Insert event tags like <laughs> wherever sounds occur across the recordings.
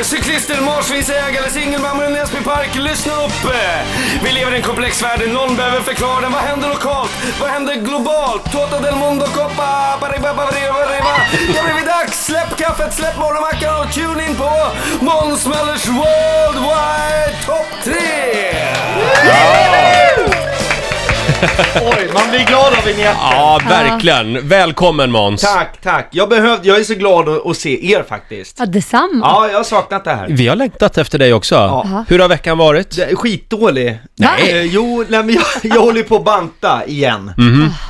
Eh, cyklister, marsvinsägare, singelmammor i Näsby Park, lyssna upp! Eh. Vi lever i en komplex värld, någon behöver förklara den. Vad händer lokalt? Vad händer globalt? Tota del mundo coppa. Det har blivit dags! Släpp kaffet, släpp morgonmackan och tune in på Måns Möllers Worldwide Top 3! Oj, man blir glad av vignetten. Ja, verkligen. Välkommen Måns. Tack, tack. Jag, behövde, jag är så glad att, att se er faktiskt. Ja, detsamma. Ja, jag har saknat det här. Vi har längtat efter dig också. Ja. Hur har veckan varit? Det är skitdålig. Nej. Eh, jo, nej, men jag, jag håller på att banta igen.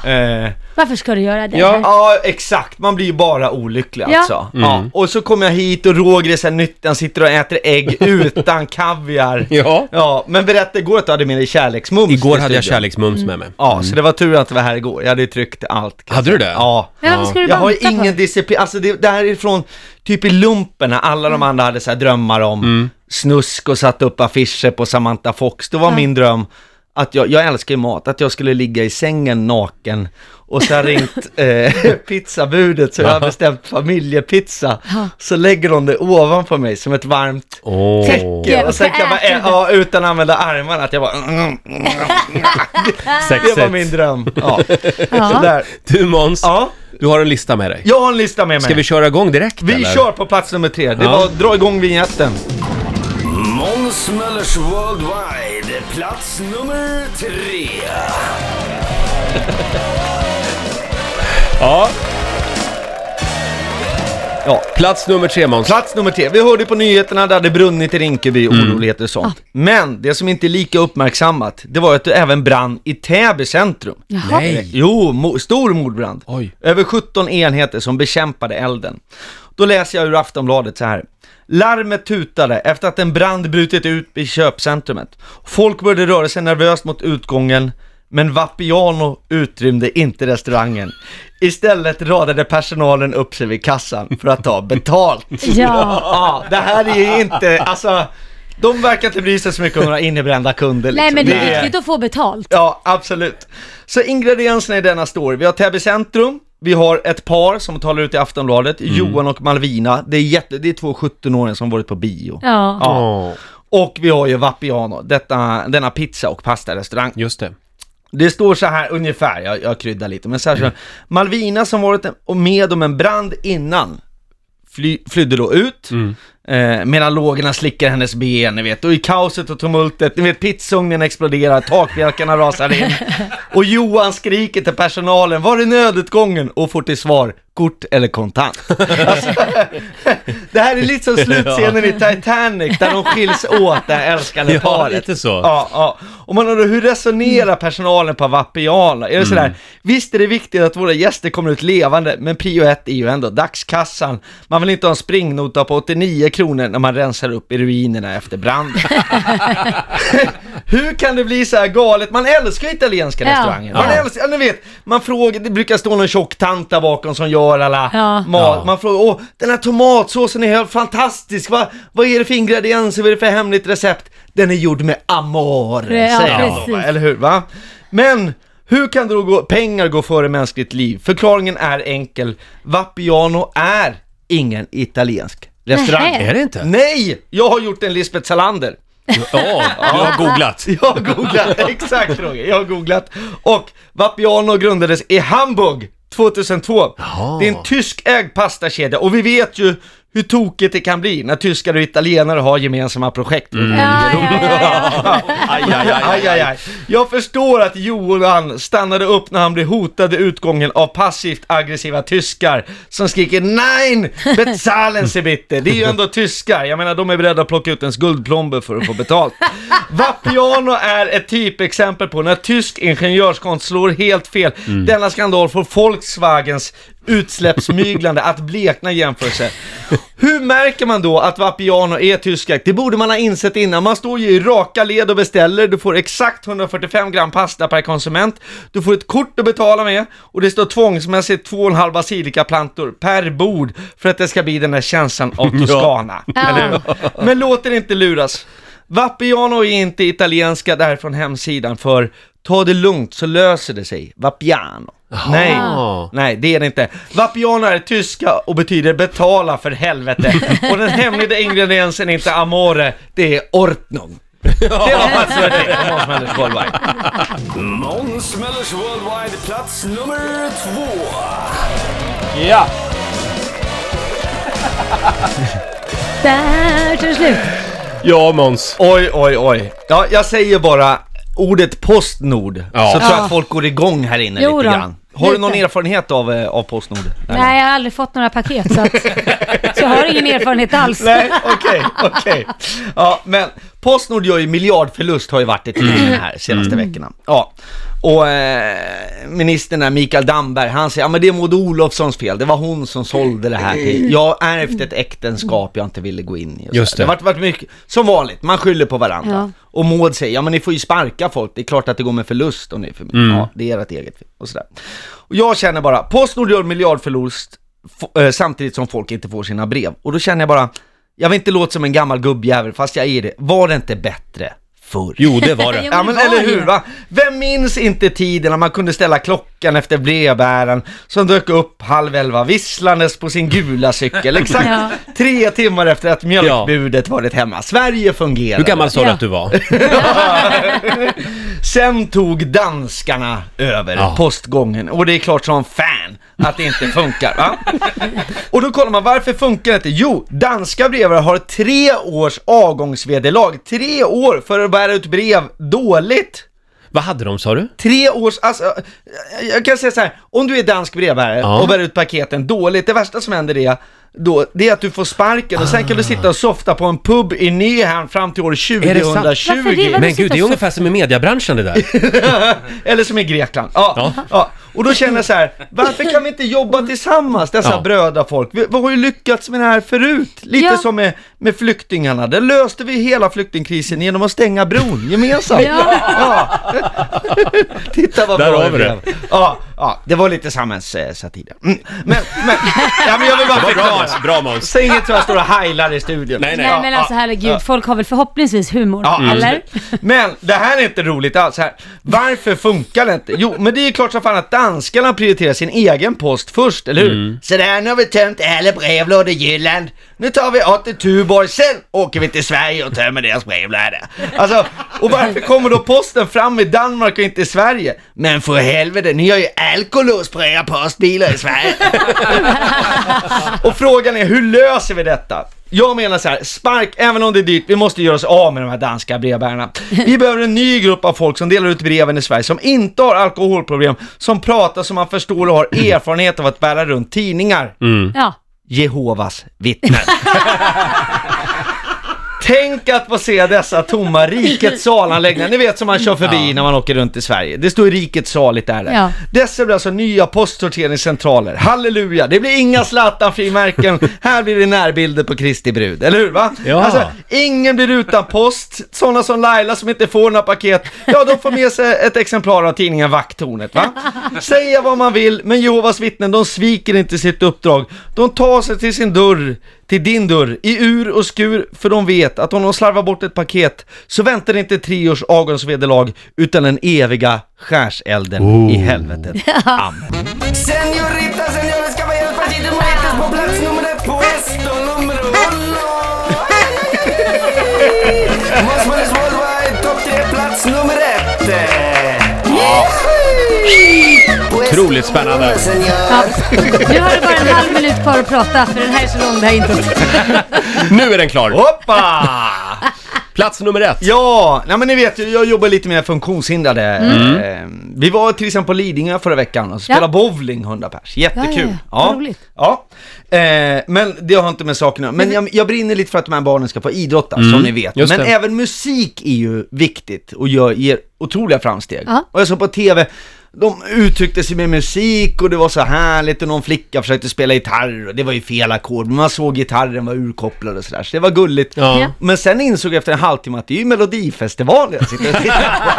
Eh, Varför ska du göra det? Ja. här? ja, exakt. Man blir ju bara olycklig Ja. alltså. Ja. Och så kommer jag hit och Roger är så här han sitter och äter ägg <laughs> utan kaviar. Ja. Ja, men berätta igår att du hade med dig kärleksmums Igår hade jag studion. kärleksmums med mig. Ja, så det var tur att du var här igår. Jag hade ju tryckt allt. kan jag Hade du säga. det? Ja. Men varför du Jag har ju banta ingen för? disciplin, alltså det, det här är från typ i lumpen när alla de andra hade så här drömmar om snusk och satt upp affischer på Samantha Fox. Då var Ja. min dröm att jag, jag älskar ju mat, att jag skulle ligga i sängen naken och så har ringt <laughs> eh, <laughs> pizzabudet så jag har bestämt familjepizza. Så lägger de det ovanför mig som ett varmt Åh. Täcke. och sen kan man, ä- ja, utan att använda armarna, att jag bara... <laughs> Det var min dröm. Ja. Sådär. Du Måns, ja, du har en lista med dig. jag har en lista med mig. Ska vi köra igång direkt Vi eller? kör på plats nummer tre. Det var dra igång vignetten. Måns Möllers Worldwide, plats nummer tre. Ja. Ja. Plats nummer tre Måns. Plats nummer tre. Vi hörde på nyheterna där det brunnit i Rinkeby, oroligheter och sånt. Men det som inte är lika uppmärksammat, det var att det även brann i Täby centrum. Jaha. Nej. Jo, mo- stor mordbrand. Oj. Över 17 enheter som bekämpade elden. Då läser jag ur Aftonbladet så här. Larmet tutade efter att en brand brutit ut i köpcentrumet. Folk började röra sig nervöst mot utgången, men Vapiano utrymde inte restaurangen. Istället radade personalen upp sig vid kassan för att ta betalt. <laughs> Ja. Ja, det här är ju inte, alltså, de verkar inte bry sig så mycket om några innebrända kunder. Nej liksom. men det är viktigt att få betalt. Ja, absolut. Så ingredienserna i denna story, vi har Täby centrum, vi har ett par som talar ut i Aftonbladet, Johan och Malvina, det är, jätte, det är två 17-åringar som varit på bio. Ja. Ja. Och vi har ju Vapiano, detta, denna pizza och pastarestaurang. just det. Det står så här ungefär, jag, jag kryddar lite, men så här, så här. Malvina som varit med om en brand innan, fly, flydde då ut, mm eh, medan lågorna slickar hennes ben, ni vet, och i kaoset och tumultet, ni vet, pizzaugnen exploderar, takbjälkarna rasar in, <laughs> och Johan skriker till personalen, var är nödutgången? Och får till svar, kort eller kontant. Alltså, <laughs> det här är lite som slutscenen i Titanic, där de skiljs åt, det här älskande Ja, paret. lite så. Ja, ja. Och man undrar, hur resonerar personalen på Vapiano? Är det sådär, visst är det viktigt att våra gäster kommer ut levande, men prio ett är ju ändå dagskassan. Man vill inte ha en springnota på 89 kronor när man rensar upp i ruinerna efter branden. <laughs> hur kan det bli så här galet? Man älskar ju italienska Ja. restauranger. Man Ja. älskar, ja, ni vet, man frågar, det brukar stå någon tjock tant där bakom som gör alla Ja. mat. Man frågar, åh, den här tomatsåsen är helt fantastisk, Va, vad är det för ingredienser, vad är det för hemligt recept? Den är gjord med amore, Ja, säger de precis. då, va? eller hur? Va? Men, hur kan då gå, pengar gå före mänskligt liv? Förklaringen är enkel, Vapiano är ingen italiensk restaurang. Nähä. Är det inte? Nej! Jag har gjort en Lisbeth Salander. Ja, du har googlat. <laughs> Jag har googlat, exakt Roger, jag har googlat. Och Vapiano grundades i Hamburg 2002. Jaha. Det är en tyskägd pastakedja och vi vet ju hur tokigt det kan bli när tyskar och italienare har gemensamma projekt. Ja, ja, ja, ja. <laughs> Aj, aj, aj, Aj. Jag förstår att Johan stannade upp när han blev hotad i utgången av passivt aggressiva tyskar som skriker Nej, bezahlen Sie bitte. Det är ju ändå tyskar, jag menar de är beredda att plocka ut ens guldplomber för att få betalt. Vapiano är ett typexempel på när tysk ingenjörskonst slår helt fel. Denna skandal får Volkswagens utsläppsmyglande att blekna i jämförelse. Hur märker man då att Vapiano är tyskägt? Det borde man ha insett innan. Man står ju i raka led och beställer, du får exakt 145 gram pasta per konsument, du får ett kort att betala med och det står tvångsmässigt 2,5 basilikaplantor per bord för att det ska bli den där känslan av <laughs> Toscana. Eller hur? Men låt er inte luras. Vapiano är inte italienska därifrån hemsidan för Ta det lugnt så löser det sig. Va piano. Nej, nej det är det inte. Va piano är tyska och betyder betala för helvete. Och den hemliga ingrediensen är inte amore, det är ordnung. Det var alltså det, Måns Möllers Worldwide. Måns Möllers Worldwide, plats nummer två. Ja. Där tar det slut. Ja, Måns. Oj, oj, oj. Ja, jag säger bara ordet Postnord, Ja. så tror jag Ja. att folk går igång här inne Jo lite då, grann. Har du någon erfarenhet av, eh, av Postnord? Nej, jag har aldrig fått några paket så, att, <laughs> så jag har ingen erfarenhet alls. Nej, okej, okej. Ja, men Postnord gör ju miljardförlust har ju varit i tidningen här senaste veckorna. Ja, och eh, ministern där, Mikael Damberg, han säger ja men det är Maud Olofssons fel, det var hon som sålde det här till, jag har ärvt ett äktenskap jag inte ville gå in i. och Just det. har varit, varit mycket, som vanligt, man skyller på varandra. Ja. Och Maud säger, ja men ni får ju sparka folk, det är klart att det går med förlust om ni är för mycket. Ja, det är ert eget fel. Och sådär. Och jag känner bara, Postnord gör miljardförlust eh, samtidigt som folk inte får sina brev. Och då känner jag bara, jag vill inte låta som en gammal gubbjävel, fast jag är det. Var det inte bättre förr? Jo, det var <laughs> det. Ja men eller hur va? Vem minns inte tiden när man kunde ställa klockan efter brevbäraren som dök upp halv elva visslandes på sin gula cykel <laughs> exakt Ja. tre timmar efter att mjölkbudet varit hemma. Sverige fungerar. Hur gammal sa du Ja. att du var? <laughs> Sen tog danskarna över Ja. postgången och det är klart som fan att det inte funkar va? Och då kollar man varför funkar det inte? Jo, danska brevbärare har tre års avgångsvederlag. Tre år för att bära ut brev dåligt. Vad hade de, sa du? Tre års, alltså, jag kan säga så här, om du är dansk brevbärare Ja. och bär ut paketen dåligt, det värsta som händer är då, det är att du får sparken och sen kan du sitta och softa på en pub i Nyhamn fram till år Är det sant? 2020. Varför det? Vadå Men gud, det är ungefär som i mediebranschen det där. <laughs> Eller som i Grekland. Ja, ja. Ja. Och då känner jag så här, varför kan vi inte jobba tillsammans, dessa Ja. brödrafolk? Vi, vi har ju lyckats med det här förut. Lite Ja. som med, med flyktingarna. Där löste vi hela flyktingkrisen genom att stänga bron gemensamt. Ja. Ja. <laughs> Titta vad Där bra har vi det. blev. Ja, ja, det var lite samhällssatir. Mm. Men, men, ja, men jag vill bara Det var bra, förklara. Måns. Bra, Måns. Säg inget så jag står och heilar i studion. Nej, nej. Nej men alltså herregud, folk har väl förhoppningsvis humor, Ja, eller? absolut. Men det här är inte roligt alls. Här. Varför funkar det inte? Jo, men det är klart som fan att danskarna prioriterar sin egen post först, eller hur? Så där, nu har vi tömt alla brevlådor i Jylland. Nu tar vi åt till Tuborg, sen åker vi till Sverige och tömmer deras brevlåda. Alltså, och varför kommer då posten fram i Danmark och inte i Sverige? Men för helvete, ni har ju alkolås på era postbilar i Sverige. <laughs> Och frågan är, hur löser vi detta? Jag menar så här, spark, även om det är dyrt, vi måste göra oss av med de här danska brevbärarna. Vi behöver en ny grupp av folk som delar ut breven i Sverige, som inte har alkoholproblem, som pratar som man förstår och har erfarenhet av att bära runt tidningar. Ja. Jehovas vittnen. <laughs> Tänk att få se dessa tomma Rikets salanläggningar, ni vet som man kör förbi när man åker runt i Sverige. Det står Rikets saligt där. där. Ja. Dessa blir alltså nya postsorteringscentraler. Halleluja! Det blir inga Zlatan-frimärken, här blir det närbilder på Kristi brud, eller hur va? Ja. Alltså, ingen blir utan post, sådana som Laila som inte får några paket, ja de får med sig ett exemplar av tidningen Vakttornet va? Säga vad man vill, men Jehovas vittnen de sviker inte sitt uppdrag. De tar sig till sin dörr, till din dörr, i ur och skur, för de vet att om de slarvar bort ett paket så väntar inte tre års avgångsvederlag utan den eviga skärselden i helvetet. <laughs> Amen. Senorita, på plats Otroligt spännande. ja. Nu har du bara en halv minut kvar att prata, för den här är så lång det här introt. <laughs> Nu är den klar. Hoppa! Plats nummer ett. Ja, nej men ni vet ju, jag jobbar lite med funktionshindrade. Eh, vi var till exempel på Lidingö förra veckan och spelade Ja. bowling 100 pers. Jättekul. Ja, ja, ja. Vad roligt. Ja. Eh, men det har inte med göra. Men jag, jag brinner lite för att de här barnen ska få idrotta, som ni vet. just Men det. även musik är ju viktigt och gör, ger otroliga framsteg. Ja. Och jag såg på TV, de uttryckte sig med musik och det var så härligt och någon flicka försökte spela gitarr och det var ju fel ackord, men man såg gitarren var urkopplad och sådär, så det var gulligt. Ja. Men sen insåg jag efter en halvtimme att det är ju Melodifestivalen jag sitter och tittar på.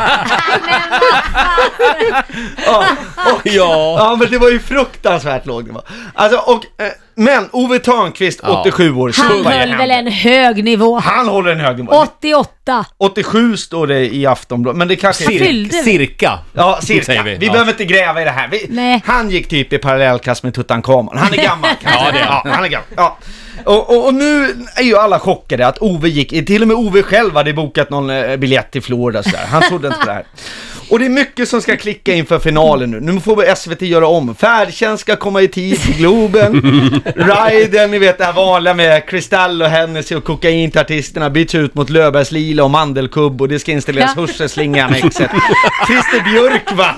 <laughs> ja, och, Ja. ja, men det var ju fruktansvärt det var. Alltså, och eh, Men Ove Thörnqvist, Ja. 87 år, Han höll väl händerna. en hög nivå. Han håller en hög nivå. 88. 87 står det i Aftonbladet, men det kanske är... fyllde? Cirka. Ja, <laughs> cirka. Säger Vi, vi. Ja. behöver inte gräva i det här. Vi, Nej. Han gick typ i parallellklass med Tutankhamon. Han är <laughs> gammal. Ja, det är han. ja, han är gammal. Ja. Och, och, och nu är ju alla chockade att Ove gick, till och med Ove själv hade bokat någon eh, biljett till Florida sådär. Han trodde inte på det här. <laughs> Och det är mycket som ska klicka inför finalen nu. Nu får SVT göra om. Färdtjänst ska komma i tid Globen. <laughs> Riden, ni vet det här vanliga med Kristall och Hennessy och kokain till artisterna byts ut mot Löfbergs Lila och Mandelkubb och det ska installeras Ja. hörselslinga i annexet. <laughs> Christer Björkman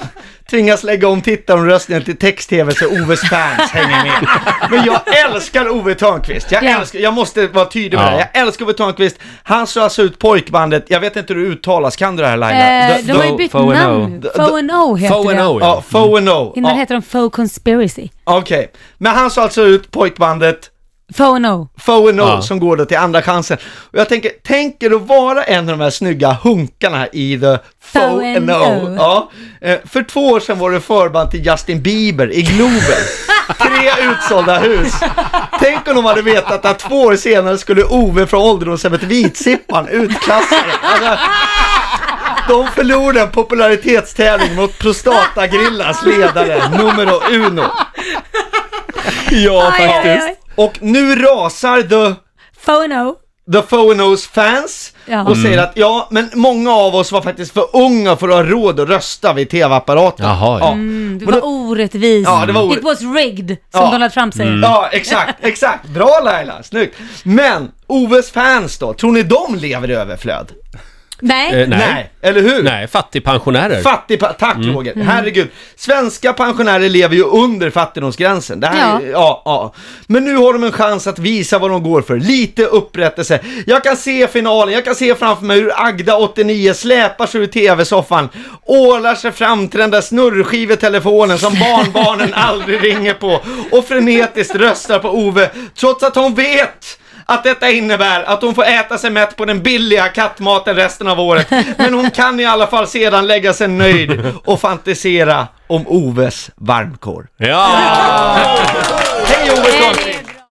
tvingas lägga om tittaromröstningen till text-tv så Oves fans hänger med. Men jag älskar Ove Thörnqvist. Jag, Ja. älskar, jag måste vara tydlig med Ja. det här. Jag älskar Ove Thörnqvist. Han sa alltså ut pojkbandet, jag vet inte hur det uttalas, kan du det här Laila? Eh, The- de har ju the- bytt and namn. O. Faux and O heter Faux and det. O, ja. Ja, Faux and O. Innan Ja, hette de Faux Conspiracy. Okej, men han sa alltså ut pojkbandet Faux and O. Faux and O Ja. som går då till andra chansen. Och jag tänker, tänker du vara en av de här snygga hunkarna i The Faux Faux and and O? O. Ja. Eh, För två år sedan var det förband till Justin Bieber i Globen. Tre utsålda hus. Tänk om de hade vetat att två år senare skulle Ove från ålderdomshemmet Vitsippan utklassade. Alltså, de förlorade en popularitetstävling mot Prostatagrillas ledare, numero uno. Ja, Aj, aj, faktiskt. Och nu rasar The Faux and O. The Phonos fans Ja. och säger att ja, men många av oss var faktiskt för unga för att ha råd att rösta vid tv-apparaten. Jaha, ja. Mm, det Men var då- orättvist. Ja, det var orä- It was rigged, som Ja. Donald Trump säger. Ja, exakt, exakt. Bra Laila, snyggt. Men Oves fans då, tror ni de lever i överflöd? Nej. Eh, nej. eller hur? Nej, fattigpensionärer. Fattig, pa- tack Mm. Roger, herregud. Svenska pensionärer lever ju under fattigdomsgränsen. Det här Ja. Är, ja, ja. Men nu har de en chans att visa vad de går för. Lite upprättelse. Jag kan se finalen, jag kan se framför mig hur Agda 89 släpar sig ur tv-soffan, ålar sig fram till den där snurrskivetelefonen som barnbarnen <laughs> aldrig ringer på och frenetiskt röstar på Ove, trots att hon vet att detta innebär att hon får äta sig mätt på den billiga kattmaten resten av året. Men hon kan i alla fall sedan lägga sig nöjd och fantisera om Oves varmkorv. Ja! Hej Ove Thörnqvist!